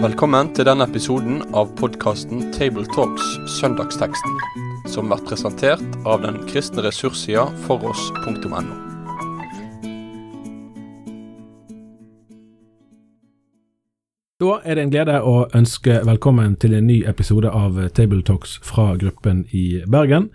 Velkommen til denne episoden av podkasten Tabletalks Søndagsteksten, som blir presentert av den kristne ressurssida foross.no. Da er det en glede å ønske velkommen til en ny episode av Tabletalks fra gruppen i Bergen.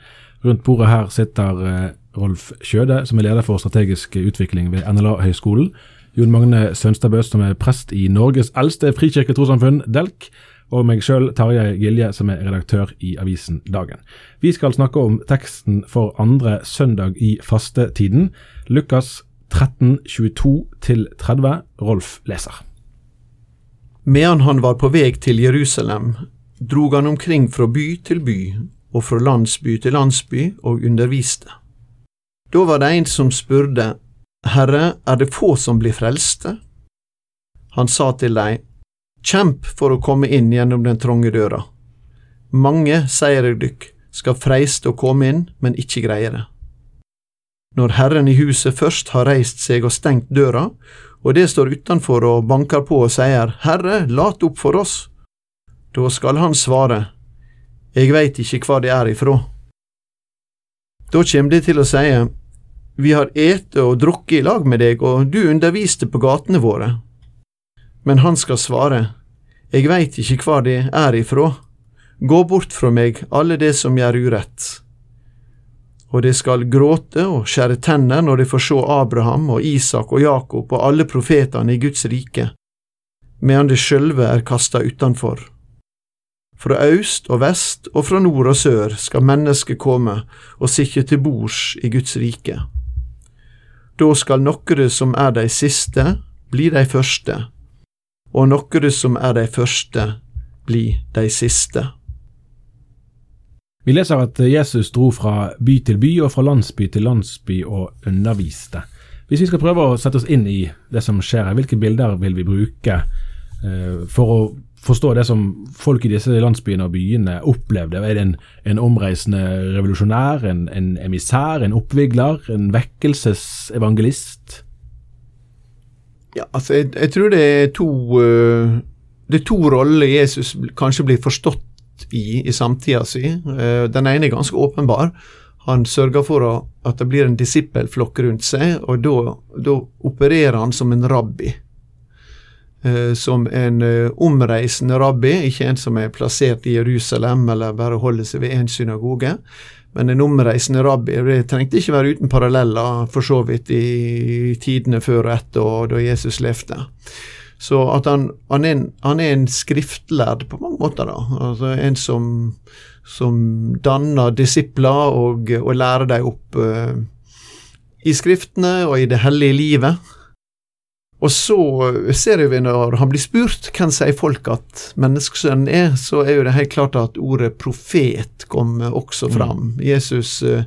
Rundt bordet her sitter eh, Rolf Kjøde, som er leder for strategisk utvikling ved NLA-høgskolen. Jon Magne Sønstadbø, som er prest i Norges eldste frikirketrossamfunn, DELK. Og meg sjøl, Tarjei Gilje, som er redaktør i avisen Dagen. Vi skal snakke om teksten for andre søndag i fastetiden. Lukas 13, 22-30. Rolf leser. Medan han var på vei til Jerusalem, drog han omkring fra by til by og fra landsby til landsby og underviste. Da var det en som spurte, Herre, er det få som blir frelste? Han sa til dem, Kjemp for å komme inn gjennom den trange døra. Mange, sier jeg dykk, skal freiste å komme inn, men ikke greie det. Når Herren i huset først har reist seg og stengt døra, og det står utenfor og banker på og sier, Herre, lat opp for oss, da skal han svare, Jeg veit ikke hva det er ifra. Da kjem de til å seie, Vi har ete og drukket i lag med deg, og du underviste på gatene våre. Men han skal svare, Eg veit ikke hva det er ifrå. Gå bort fra meg, alle det som gjør urett. Og de skal gråte og skjære tenner når de får se Abraham og Isak og Jakob og alle profetene i Guds rike, medan de sjølve er kasta utenfor. Fra øst og vest og fra nord og sør skal mennesket komme og sitte til bords i Guds rike. Da skal nokre som er de siste, bli de første, og nokre som er de første, bli de siste. Vi leser at Jesus dro fra by til by og fra landsby til landsby og underviste. Hvis vi skal prøve å sette oss inn i det som skjer her, hvilke bilder vil vi bruke eh, for å forstå det som folk i disse landsbyene og byene opplevde? Er det en, en omreisende revolusjonær, en, en emissær, en oppvigler, en vekkelsesevangelist? Ja, altså, jeg, jeg tror det er to uh, Det er to roller Jesus kanskje blir forstått i i samtida si. Uh, den ene er ganske åpenbar. Han sørger for at det blir en disippelflokk rundt seg, og da opererer han som en rabbi. Uh, som en omreisende rabbi, ikke en som er plassert i Jerusalem eller bare holder seg ved én synagoge. Men en omreisende rabbi det trengte ikke være uten paralleller for så vidt i tidene før og etter og da Jesus levde. Så at han, han, er, en, han er en skriftlærd på mange måter, da. Altså en som, som danner disipler og, og lærer dem opp uh, i Skriftene og i det hellige livet. Og så ser vi når han blir spurt hvem sier folk at menneskesønnen er, så er jo det helt klart at ordet profet kommer også fram. Mm. Jesus uh,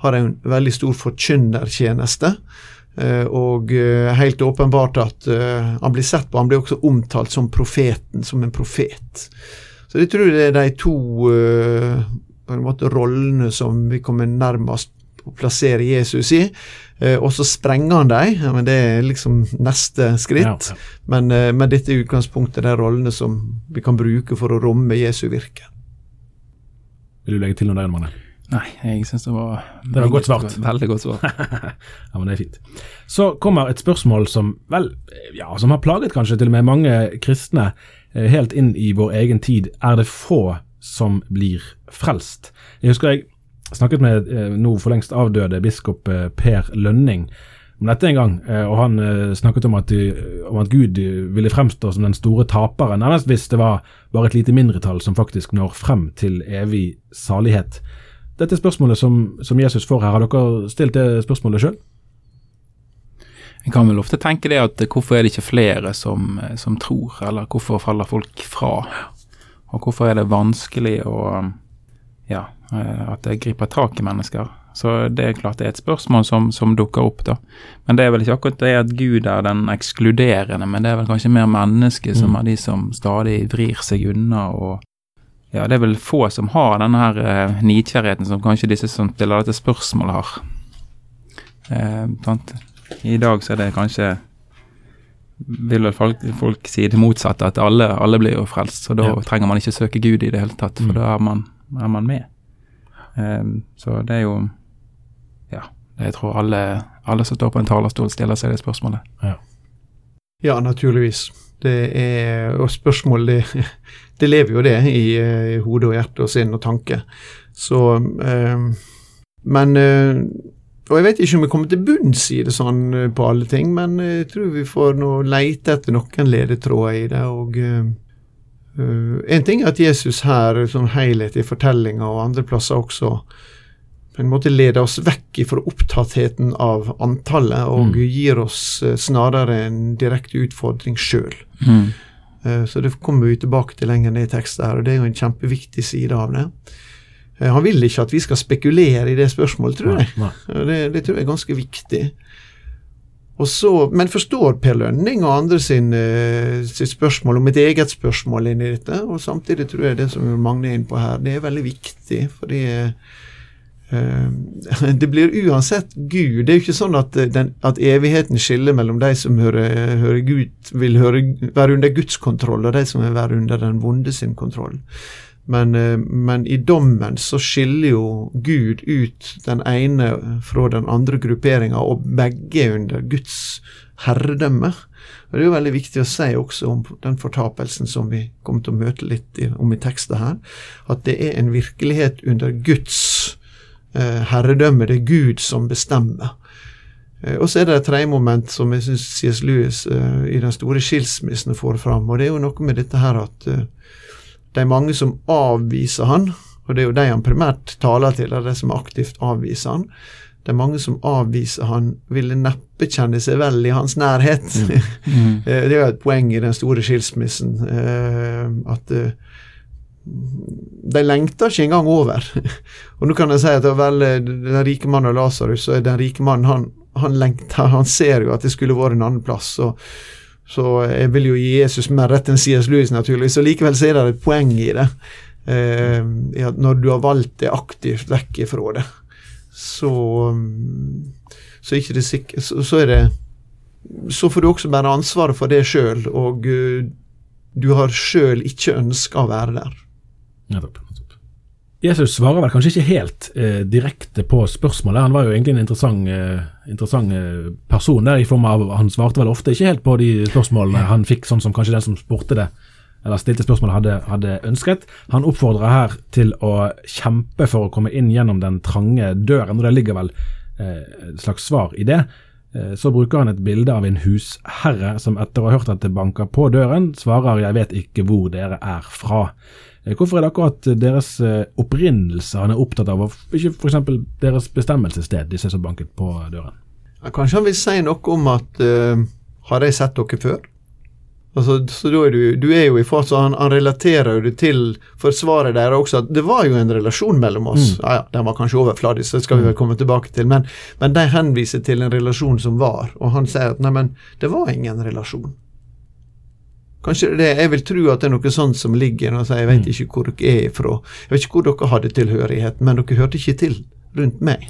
har en veldig stor forkynnertjeneste. Uh, og uh, helt åpenbart at han blir sett på, han blir også omtalt som profeten, som en profet. Så jeg tror det er de to måte rollene som vi kommer nærmest å plassere Jesus i. Eh, og så sprenger han dem, ja, men det er liksom neste skritt. Ja, ja. Men, eh, men, dette er utgangspunktet, de rollene som vi kan bruke for å romme Jesu virke. Vil du legge til noe der, Magne? Nei, jeg syns det var Det var godt svart. Veldig godt svart. ja, men det er fint. Så kommer et spørsmål som vel, ja, som har plaget kanskje til og med mange kristne eh, helt inn i vår egen tid. Er det få som blir frelst? Jeg husker jeg snakket med eh, nå for lengst avdøde biskop eh, Per Lønning om dette en gang, eh, og han snakket om at, om at, Gud ville fremstå som den store taperen, nærmest hvis det var bare et lite mindretall som faktisk når frem til evig salighet. Dette spørsmålet som, som Jesus får her, har dere stilt det spørsmålet sjøl? En kan vel ofte tenke det at hvorfor er det ikke flere som, som tror, eller hvorfor faller folk fra? Og hvorfor er det vanskelig å ja, Eh, at jeg griper tak i mennesker. Så det er klart det er et spørsmål som, som, dukker opp, da. Men det er vel ikke akkurat det at Gud er den ekskluderende, men det er vel kanskje mer mennesket som mm. er de som stadig vrir seg unna og Ja, det er vel få som har denne her eh, nidkjærheten som kanskje disse som stiller dette spørsmålet har. Eh, I dag så er det kanskje vil vel folk, folk si det motsatte, at alle, alle blir jo frelst. Så da Ja. trenger man ikke søke Gud i det hele tatt, for Mm. da er man, er man med. Um, så det er jo Ja, jeg tror alle, alle som står på en talerstol, stiller seg det spørsmålet. Ja, naturligvis. Det er, og spørsmål, det, det lever jo det i, eh, i hode og hjerte og sinn og tanke. Så um, Men eh, Og jeg vet ikke om vi kommer til bunns i det sånn eh, på alle ting, men jeg tror vi får nå leite etter noen ledetråder i det. og eh, eh, En ting er at Jesus her, sånn helhet i fortellinga og andre plasser også, på en måte leder oss vekk fra opptattheten av antallet, og Mm. gir oss eh, snarere en direkte utfordring sjøl. Mm. Eh, Så det kommer vi tilbake til lenger ned i teksten, her, og det er jo en kjempeviktig side av det. Han vil ikke at vi skal spekulere i det spørsmålet, tror jeg. Nei. Det, det tror jeg er ganske viktig. Så, men forstår Per Lønning og andre sin, uh, sitt spørsmål om et eget spørsmål inn i dette? Og samtidig tror jeg det som Magne er inne på her, det er veldig viktig. fordi uh, det blir uansett Gud. Det er jo ikke sånn at, eh, den, at evigheten skiller mellom de som hører, hører Gud, vil høre, være under Guds kontroll, og de som vil være under den vonde sin kontroll. Men, eh, men i dommen så skiller jo Gud ut den ene fra den andre grupperinga, og begge er under Guds herredømme. Og Det er jo veldig viktig å si også om den fortapelsen som vi kommer til å møte litt i, om i teksten her, at det er en virkelighet under Guds eh, herredømme. Det er Gud som bestemmer. Eh, og så er det et tredje moment som jeg syns C.S. Lewis eh, i den store skilsmissen får fram, og det er jo noe med dette her at eh, det er mange som avviser han, og det er jo de han primært taler til, det er de som aktivt avviser han. Det er mange som avviser han, ville neppe kjenne seg vel i hans nærhet. Mm. Mm. det er jo et poeng i den store skilsmissen, eh, at eh, de lengter ikke engang over. og nå kan jeg si at vel, eh, den rike mannen og Lasarus, så er den rike mannen han, han lengter, han ser jo at det skulle vært en annen plass. og så jeg vil jo gi Jesus mer rett enn C.S. Lewis, naturligvis. Så likevel så er det et poeng i det. Eh, i at når du har valgt det aktivt vekk ifra det, så mm, så, det sikk- så, så er det Så får du også bære ansvaret for det sjøl, og eh, du har sjøl ikke ønska å være der. Nettopp. Jesus svarer vel kanskje ikke helt eh, direkte på spørsmålet. Han var jo egentlig en interessant, eh, interessant eh, person der, i form av han svarte vel ofte ikke helt på de spørsmålene han fikk, sånn som kanskje den som spurte det, eller stilte spørsmålet, hadde, hadde ønsket. Han oppfordrer her til å kjempe for å komme inn gjennom den trange døren, og det ligger vel eh, et slags svar i det. Eh, Så bruker han et bilde av en husherre som etter å ha hørt at det banker på døren, svarer 'jeg vet ikke hvor dere er fra'. Eh, Hvorfor er det akkurat deres eh, opprinnelse han er opptatt av, og ikke f.eks. deres bestemmelsessted, disse som banket på døren? Ja, Kanskje han vil si noe om at uh, Har jeg sett dere før? Altså, så da er du, du er jo i fart, så han, han relaterer jo det til forsvaret der også, at det var jo en relasjon mellom oss. Mm. Ja, ja, Den var kanskje overfladisk, det skal vi vel komme tilbake til, men, men de henviser til en relasjon som var, og han sier at neimen, det var ingen relasjon. Kanskje det, Jeg vil tro at det er noe sånt som ligger sier jeg vet Mm. ikke hvor dere er ifra. Jeg vet ikke hvor dere hadde tilhørighet, men dere hørte ikke til rundt meg.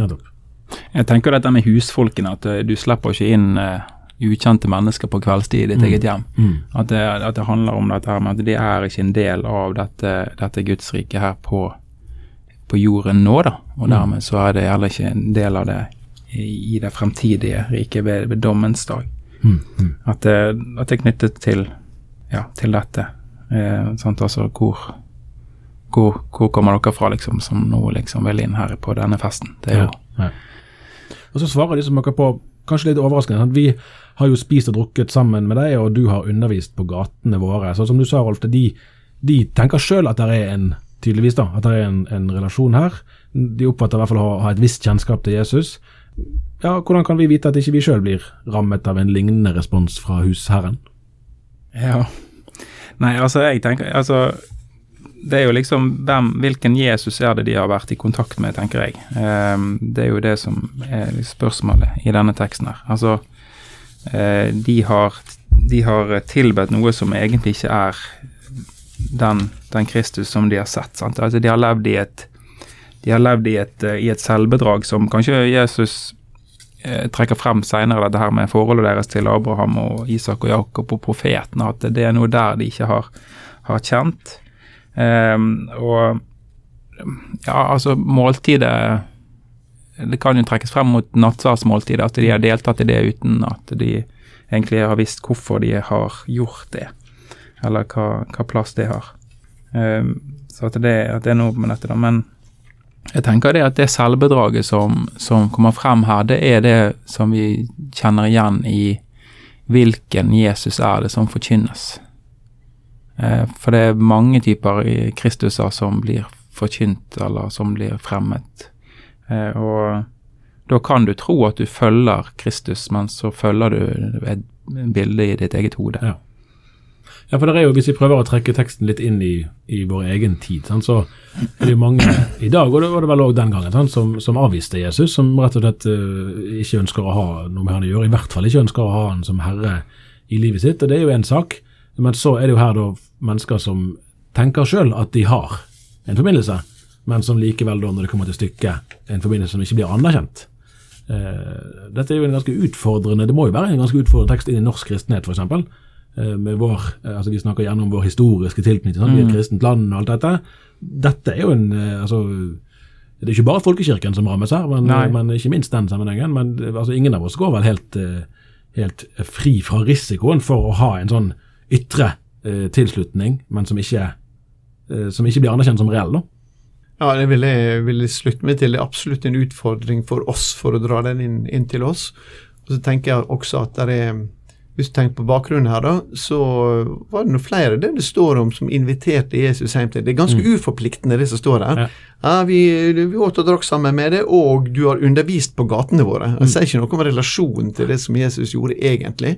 Jeg tenker dette med husfolkene, at eh, du slipper ikke inn uh, ukjente mennesker på kveldstid i ditt Mm. eget hjem. Mm. At det, at det handler om dette her med at de er ikke en del av dette, dette Gudsriket her på, på jorden nå, da. Og Mm. dermed så er det heller ikke en del av det i, i det fremtidige riket ved, ved dommens dag. Mm. Mm. At det, at det er knyttet til, ja, til dette. Eh, sant, altså hvor, hvor, hvor kommer dere fra, liksom, som nå liksom vil inn her på denne festen? Det er jo Ja, ja. Og så svarer de som dere på, kanskje litt overraskende, at vi har jo spist og drukket sammen med deg, og du har undervist på gatene våre. Så som du sa, Rolf, de, de tenker sjøl at det er en tydeligvis da, at det er en, en relasjon her. De oppfatter i hvert fall å ha, et visst kjennskap til Jesus. Ja, Hvordan kan vi vite at ikke vi sjøl blir rammet av en lignende respons fra husherren? Ja. Nei, altså, jeg tenker Altså, det er jo liksom hvem, Hvilken Jesus er det de har vært i kontakt med, tenker jeg. Ehm, det er jo det som er spørsmålet i denne teksten her. Altså, eh, de har de har tilbedt noe som egentlig ikke er den, den Kristus som de har sett. Sant? Altså, de har levd i et de har levd i et, eh, i et selvbedrag som kanskje Jesus trekker frem senere, dette her med forholdet deres til Abraham og Isak og Jakob og profetene, at det er noe der de ikke har, har kjent. Um, og ja, altså måltidet Det kan jo trekkes frem mot nattverdsmåltidet, at de har deltatt i det uten at de egentlig har visst hvorfor de har gjort det, eller hva, hva plass det har. Um, så at det, at det, er noe med dette, da. Men jeg tenker det at det selvbedraget som, som, kommer frem her, det er det som vi kjenner igjen i hvilken Jesus er det som forkynnes. Eh, for det er mange typer Kristuser som blir forkynt, eller som blir fremmet. Eh, og da kan du tro at du følger Kristus, men så følger du et bilde i ditt eget hode. Ja. Ja, for det er jo, Hvis vi prøver å trekke teksten litt inn i, i vår egen tid, sant? så er det jo mange i dag, og det var det vel òg den gangen, sant? som, som, avviste Jesus, som rett og slett uh, ikke ønsker å ha noe med han å gjøre. I hvert fall ikke ønsker å ha han som herre i livet sitt. og Det er jo én sak. Men så er det jo her da mennesker som tenker sjøl at de har en forbindelse, men som likevel, da, når det kommer til stykket, en forbindelse som ikke blir anerkjent. Uh, dette er jo en ganske utfordrende Det må jo være en ganske utfordrende tekst inn i norsk kristenhet, f.eks. Eh, med vår, eh, altså Vi snakker gjerne om vår historiske tilknytning sånn, i et mm. kristent land og alt dette. Dette er jo en eh, altså, Det er ikke bare folkekirken som rammes her, men, men ikke minst den sammenhengen. Men altså, ingen av oss går vel helt, helt, fri fra risikoen for å ha en sånn ytre tilslutning, men som ikke, som ikke blir anerkjent som reell. da. Ja, det vil jeg vil slutte meg til. Det er absolutt en utfordring for oss for å dra den inn, inn til oss. Og så tenker jeg også at det er hvis du tenker på bakgrunnen her, da, så var det noe flere det det står om som inviterte Jesus hjem til. Det er ganske mm. uforpliktende, det som står her. Ja. ja vi, vi, åt og drakk sammen med det, og du har undervist på gatene våre. Det mm. sier ikke noe om relasjonen til det som Jesus gjorde egentlig.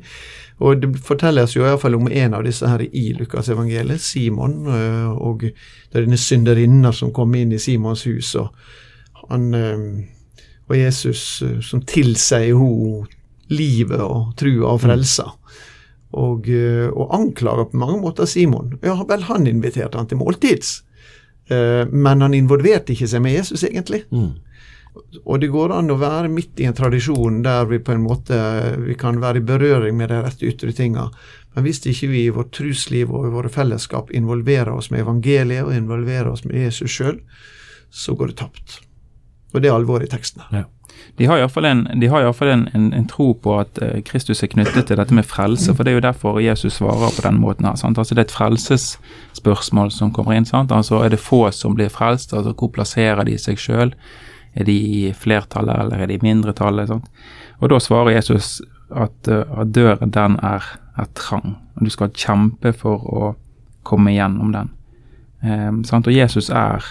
Og Det fortelles jo iallfall om en av disse her i Lukasevangeliet, Simon, øh, og det er denne synderinna som kom inn i Simons hus, og, han, øh, og Jesus øh, som tilsier henne livet og trua og frelsa. Og, eh, og anklager på mange måter Simon. Ja, vel, han inviterte han til måltids, eh, men han involverte ikke seg med Jesus, egentlig. Mm. Og det går an å være midt i en tradisjon der vi på en måte vi kan være i berøring med de rette ytre tinga. Men hvis ikke vi i vårt trusliv og i våre fellesskap involverer oss med evangeliet og involverer oss med Jesus sjøl, så går det tapt. Og det er alvoret i teksten her. Ja. De har iallfall en, en, en, en tro på at uh, Kristus er knyttet til dette med frelse, for det er jo derfor Jesus svarer på den måten her. Sant? Altså Det er et frelsesspørsmål som kommer inn. sant? Altså Er det få som blir frelst? Altså Hvor plasserer de seg sjøl? Er de i flertallet, eller er de i mindretallet? Sant? Og da svarer Jesus at, uh, at døren, den er, er, trang, og du skal kjempe for å komme igjennom den. Um? Og Jesus er,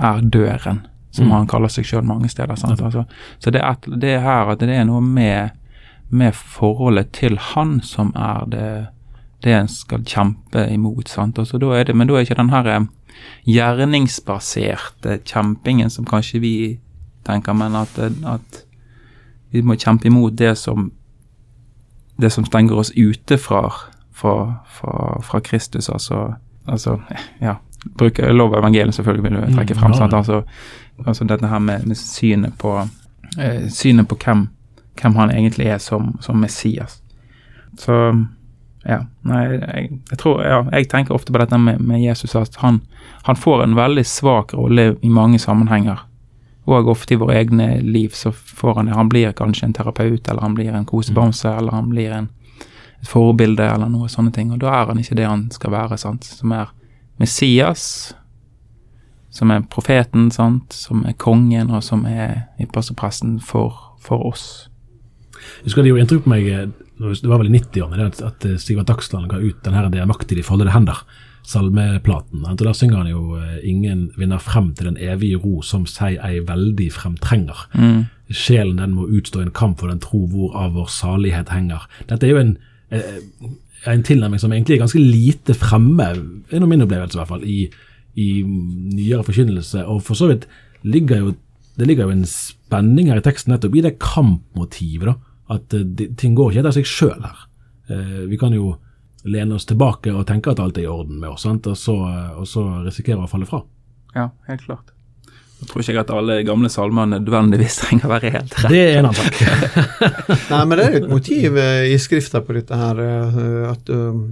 er døren som mm. han kaller seg sjøl mange steder. Altså, så det er, det er, her at det er noe med, med forholdet til han som er det, det en skal kjempe imot. sant? Altså, da det, men da er ikke den her eh, gjerningsbaserte kjempingen som kanskje vi tenker, men at, at vi må kjempe imot det som det som stenger oss ute fra, fra, fra, fra Kristus, altså, altså ja, bruker lov og evangeliet selvfølgelig vil du trekke frem. Ja. altså, altså dette her med, med synet på eh, synet på hvem, hvem, han egentlig er som, som Messias. Så ja, nei, jeg, jeg, tror, ja, jeg tenker ofte på dette med, med Jesus, at han, han, får en veldig svak rolle i mange sammenhenger. Og ofte i våre egne liv så får han det. Han blir kanskje en terapeut, eller han blir en kosebamse, mm. eller han blir en, et forbilde, eller noe sånne ting. Og da er han ikke det han skal være, sant, som er Messias, som er profeten, sant? som er kongen, og som er ypperstepresten for, for oss. Jeg husker Det gjorde inntrykk på meg, eh, det var vel i 90-årene, at, eh, Sigvard Dagsland ga ut den her 'Det er makt i de foldede hender', salmeplaten. Og Der synger han jo eh, 'Ingen vinner frem til den evige ro som seg ei veldig fremtrenger'. Mm. Sjelen den må utstå en kamp for den tro hvorav vår salighet henger. Dette er jo en, en tilnærming som egentlig er ganske lite fremme, gjennom min opplevelse i hvert fall, i i nyere forkynnelse. Og for så vidt ligger jo det ligger jo en spenning her i teksten nettopp i det kampmotivet. da, At uh, ting går ikke etter seg sjøl her. Eh, vi kan jo lene oss tilbake og tenke at alt er i orden med oss, og så, uh, og så risikere å falle fra. Ja, helt klart. Jeg tror ikke jeg at alle gamle salmer nødvendigvis trenger å være helt rett. Det er en annen sak. Nei, men det er jo et motiv eh, i skrifta på dette her, eh, at um,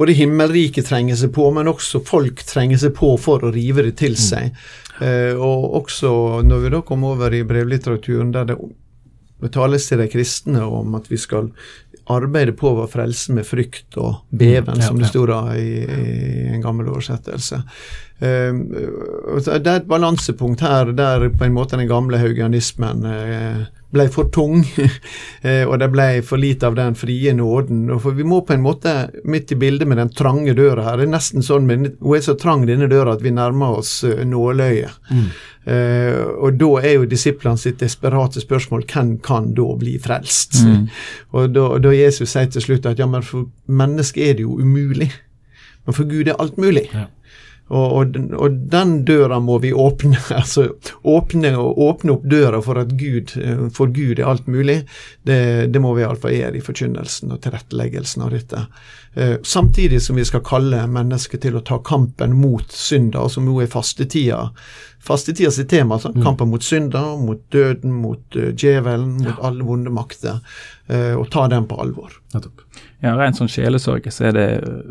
både himmelriket trenger seg på, men også folk trenger seg på for å rive det til seg. Eh, og også når vi da kommer over i brevlitteraturen, der det det tales til de kristne om at vi skal arbeide på vår frelse med frykt og beven, Mm, ja, som det sto da i, i en gammel oversettelse. Um, det er et balansepunkt her der på en måte den gamle haugianismen eh, ble for tung, eh, og det ble for lite av den frie nåden. For Vi må på en måte midt i bildet med den trange døra her. Det er nesten sånn, men Hun er så trang, denne døra, at vi nærmer oss nåløyet. nåløyet. Eh, og da er jo disiplene sitt desperate spørsmål hvem kan da bli frelst? Mm. Og da, da Jesus sier til slutt at ja, men for mennesket er det jo umulig, men for Gud er alt mulig. Ja. Og, og, og den døra må vi åpne. altså Åpne og åpne opp døra for at Gud, eh, for Gud er alt mulig. Det, det må vi iallfall gjøre i forkynnelsen og tilretteleggelsen av dette. Eh, samtidig som vi skal kalle mennesket til å ta kampen mot synda, som jo er fastetida. Fastetida sitt tema. Altså, Kampen mot synda, mot døden, mot uh, djevelen, mot alle vonde makter. eh, og ta den på alvor. Ja, Rent sånn sjelesorg så er det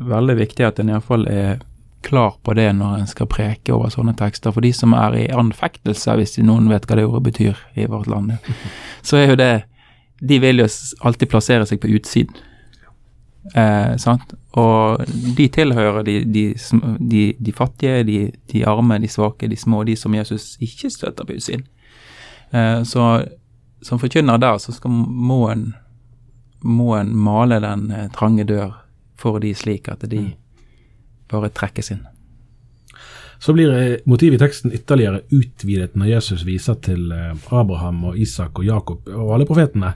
veldig viktig at en iallfall er klar på det når en skal preke over sånne tekster. For de som er i anfektelse, hvis noen vet hva det ordet betyr i vårt land, så er jo det De vil jo alltid plassere seg på utsiden. Eh, sant? Og de tilhører de, de, de, de fattige, de, de arme, de svake, de små, de som Jesus ikke støtter på utsiden. Eh, så som forkynner der, så skal, må en må en male den eh, trange dør for de slik at de bare trekkes inn. Så blir eh, motivet i teksten ytterligere utvidet når Jesus viser til eh, Abraham og Isak og Jakob og alle profetene,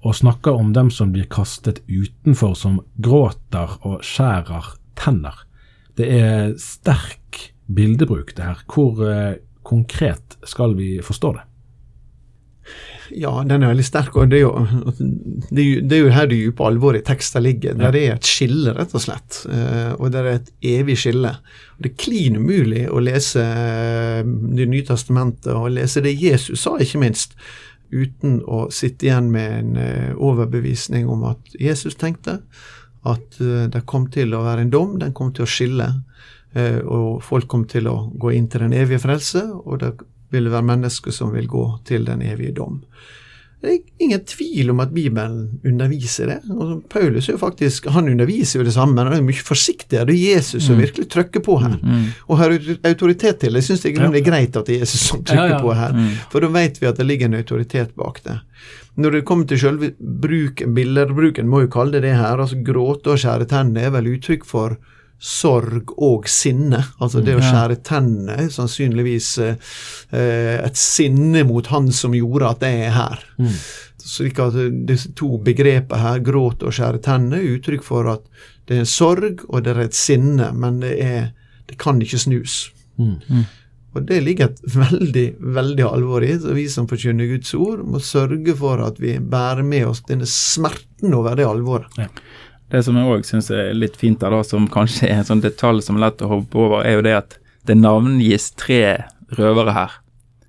og snakker om dem som blir kastet utenfor, som gråter og skjærer tenner. Det er sterk bildebruk, det her. Hvor eh, konkret skal vi forstå det? Ja, den er veldig sterk, og det er jo, det er jo, det er jo her det dype alvoret i teksten ligger. Der er et skille, rett og slett. Eh, og det er et evig skille. Det er klin umulig å lese eh, Det nye testamentet, og lese det Jesus sa, ikke minst, uten å sitte igjen med en eh, overbevisning om at Jesus tenkte at det kom til å være en dom, den kom til å skille, og folk kom til å gå inn til den evige frelse, og det vil være mennesker som vil gå til den evige dom. Det er ingen tvil om at Bibelen underviser det. Og Paulus er jo faktisk, han underviser jo det samme, men han er mye forsiktigere. Det er Jesus som virkelig trykker på her, og har autoritet til det. Jeg syns det er greit at det er Jesus som trykker Ja, ja. på her, for da vet vi at det ligger en autoritet bak det. Når det kommer til selve bruken, billedbruken, må jo kalle det det her, altså gråte og skjære tenner er vel uttrykk for sorg og sinne. Altså det å skjære tennene er sannsynligvis eh, eh, et sinne mot han som gjorde at jeg er her. Slik at disse to begrepene her, gråt og skjære tennene, er uttrykk for at det er en sorg og det er et sinne, men det, er, det kan ikke snus. Og det ligger et veldig, veldig alvor i. Så vi som forkynner Guds ord, må sørge for at vi bærer med oss denne smerten over det alvoret. Det som jeg òg syns er litt fint, der, da, som kanskje er en sånn detalj som er lett å hoppe over, er jo det at det navngis tre røvere her.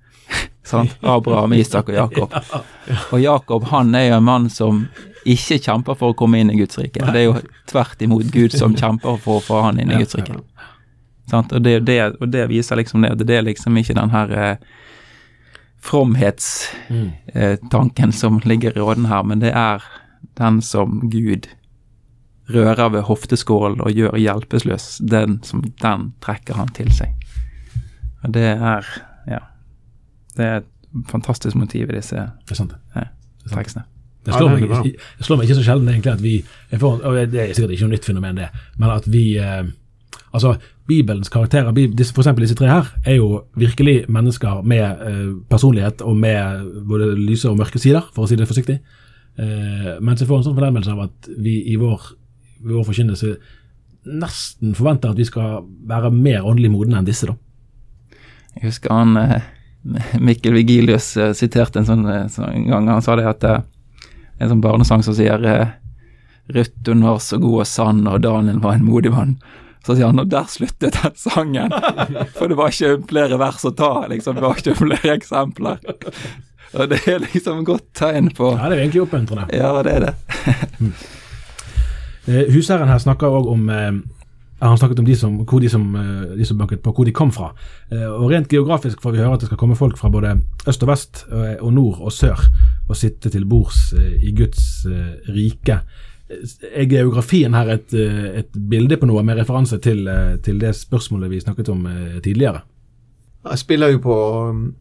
Sant? Abraham, Isak og Jakob. Og Jakob han er jo en mann som ikke kjemper for å komme inn i Guds rike. Det er jo tvert imot Gud som kjemper for å få han inn i Guds rike. Og, det, det, og det viser liksom det, det er liksom ikke den her eh, fromhetstanken som ligger i råden her, men det er den som Gud rører ved hofteskålen og gjør hjelpeløs, den, som, den trekker han til seg. Og det er ja, det er et fantastisk motiv i disse Det sant. ja, tekstene. Det slår, Ja, meg, det slår meg ikke så sjelden egentlig at vi får, og Det er sikkert ikke noe nytt fenomen, det, men at vi eh, Altså, Bibelens karakterer, disse, for eksempel disse tre her, er jo virkelig mennesker med eh, personlighet og med både lyse og mørke sider, for å si det forsiktig. Eh, mens jeg får en sånn fornemmelse av at vi i vår, i vår forkynnelse nesten forventer at vi skal være mer åndelig modne enn disse, da. Jeg husker han eh, Mikkel Vigilius eh, siterte en sånn, eh, sånn en gang, han sa det at eh, en sånn barnesang som sier Ruth hun var så god og sann, og Daniel var en modig mann. Så sier han og der sluttet den sangen. For det var ikke flere vers å ta, liksom. Det var ikke flere eksempler. Og det er liksom et godt tegn på Ja, det er egentlig oppmuntrende. Ja, det er det. Eh, Husherren her snakker òg om eh, han snakket om de som, hvor de som, eh, de som banket på, hvor de kom fra. Eh, Og Rent geografisk får vi høre at det skal komme folk fra både øst og vest, og nord og sør, og sitte til bords i Guds rike. Er geografien her et, et bilde på noe med referanse til, til det spørsmålet vi snakket om tidligere? Det spiller jo på,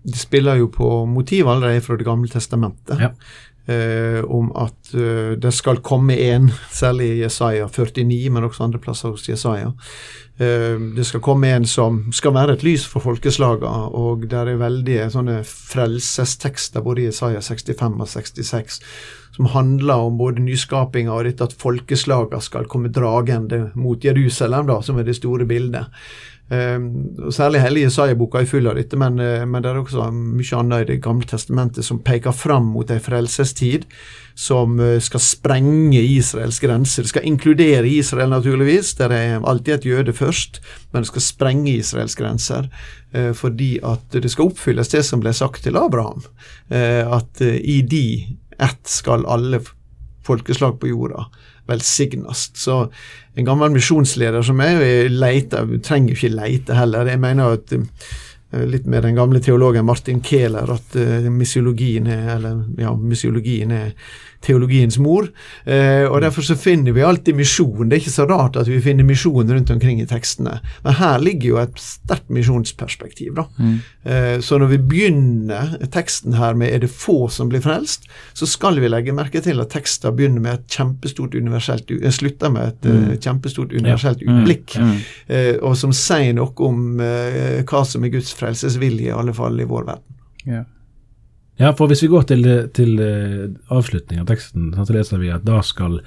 de spiller jo på motiv allerede fra Det gamle testamentet. Ja. Eh, om at eh, det skal komme en, særlig i Jesaja 49, men også andre plasser hos Jesaja. Eh, det skal komme en som skal være et lys for folkeslagene, og der er veldige sånne frelsestekster både i Jesaja 65 og 66 som handler om både nyskapinga og dette at folkeslagene skal komme dragende mot Jerusalem, da, som er det store bildet. Og Særlig hele Jesaja-boka er full av dette, men, uh, men det er også mye annet i Det gamle testamentet som peker fram mot en frelsestid som uh, skal sprenge Israels grenser. Det skal inkludere Israel, naturligvis. Der er alltid et jøde først, men det skal sprenge Israels grenser. uh, fordi at det skal oppfylles det som ble sagt til Abraham. at i de ett skal alle folkeslag på jorda velsignes. Så en gammel misjonsleder som meg, jeg leter, trenger ikke leite heller. Jeg mener at eh, litt med den gamle teologen Martin Kehler at uh, misiologien er eller ja, misiologien er teologiens mor. Eh, og Derfor så finner vi alltid misjon. Det er ikke så rart at vi finner misjon rundt omkring i tekstene. Men her ligger jo et sterkt misjonsperspektiv. da. Mm. Eh, så når vi begynner teksten her med 'er det få som blir frelst', så skal vi legge merke til at teksten begynner med et kjempestort universelt eh, slutter med et eh, kjempestort universelt ja. utblikk. Mm. eh, og som sier noe om hva som er Guds frelsesvilje, i alle fall i vår verden. Ja. Ja, for hvis vi går til, til eh, avslutningen av teksten, så leser vi at da skal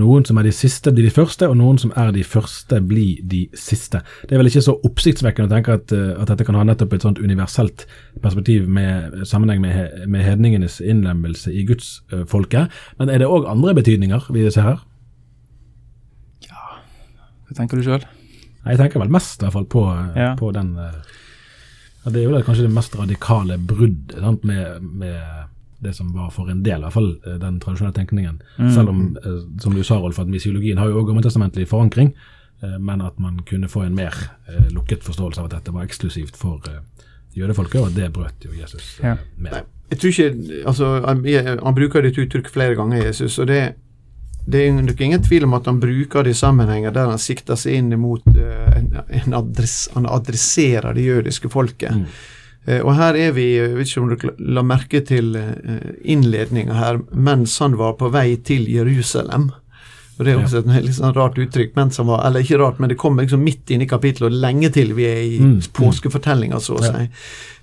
noen som er de siste, bli de første, og noen som er de første, bli de siste. Det er vel ikke så oppsiktsvekkende å tenke at, eh, at dette kan ha nettopp et sånt universelt perspektiv med sammenheng med, med hedningenes innlemmelse i gudsfolket. Men er det òg andre betydninger vi ser her? Ja Hva tenker du sjøl? Jeg tenker vel mest i hvert fall på, Ja. på den eh, Det er jo det, kanskje det mest radikale bruddet med, med det som var for en del, i hvert fall eh, den tradisjonelle tenkningen. Selv om, eh, som du sa, Rolf, at misiologien har jo også gammeltestamentlig forankring, eh, men at man kunne få en mer eh, lukket forståelse av at dette var eksklusivt for eh, jødefolket, og det brøt jo Jesus eh, Ja. med. Nei, jeg tror ikke altså, han, han bruker dette uttrykk flere ganger, Jesus, og det, det er nok ingen tvil om at han bruker det i sammenhenger der han sikter seg inn mot eh, en, en adress, Han adresserer det jødiske folket. Mm. Eh, og her er vi, jeg vet ikke om du la- merke til innledninga her, mens han var på vei til Jerusalem. Og Det er også et litt sånn rart uttrykk, men som var, eller ikke rart, men det kommer liksom midt inn i kapittelet, og lenge til vi er i Mm. påskefortellinga, så å si.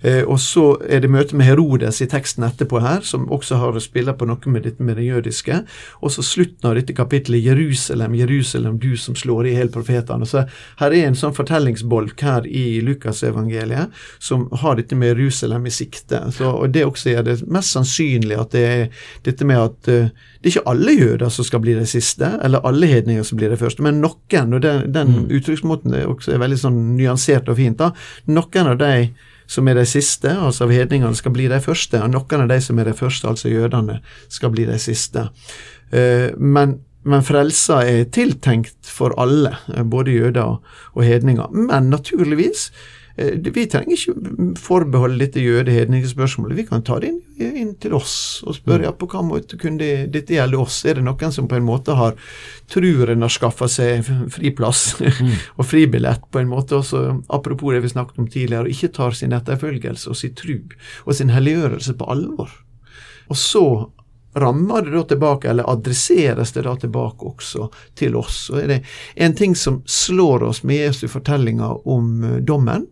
Eh, og så er det møte med Herodes i teksten etterpå her, som også har å spille på noe med dette med det jødiske. Og så slutten av dette kapittelet, Jerusalem, Jerusalem, du som slår i hjel profetene. Så her er en sånn fortellingsbolk her i Lukasevangeliet som har dette med Jerusalem i sikte. Så, og det også er det mest sannsynlig at det er dette med at uh, det er ikke alle jøder som skal bli de siste, eller alle hedninger som blir det første, men noen, og den, den Mm. uttrykksmåten er også er veldig sånn nyansert og fint, da, noen av de som er de siste, altså av hedningene, skal bli de første, og noen av de som er de første, altså jødene, skal bli de siste. Uh, men, men frelsa er tiltenkt for alle, eh, både jøder og, hedninger. Men naturligvis, vi trenger ikke forbeholde dette jøde-hedningespørsmålet. Vi kan ta det inn, inn til oss og spørre ja, på hva måte kunne det, dette gjelde oss. Er det noen som på en måte har tror en har skaffa seg friplass og fribillett på en måte, også apropos det vi snakket om tidligere, og ikke tar sin etterfølgelse og sin tru og sin helliggjørelse på alvor. Og så rammer det da tilbake, eller adresseres det da tilbake også til oss. Og er det en ting som slår oss med Jesu fortellinger om eh, dommen,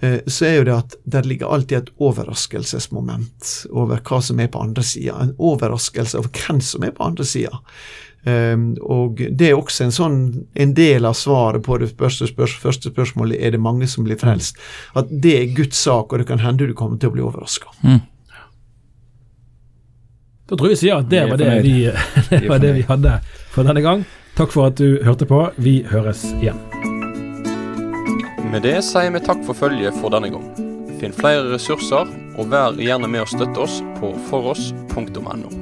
eh, så er jo det at der ligger alltid et overraskelsesmoment over hva som er på andre sida. En overraskelse over hvem som er på andre sida. Um, og det er også en sånn en del av svaret på det første, spørs, første spørsmålet er det mange som blir frelst. At det er Guds sak, og det kan hende du kommer til å bli overraska. Da tror jeg vi sier at det Vi var det vi, det var det vi hadde for denne gang. Takk for at du hørte på. Vi høres igjen. Med det sier vi takk for følget for denne gang. Finn flere ressurser, og vær gjerne med å støtte oss på foross.no.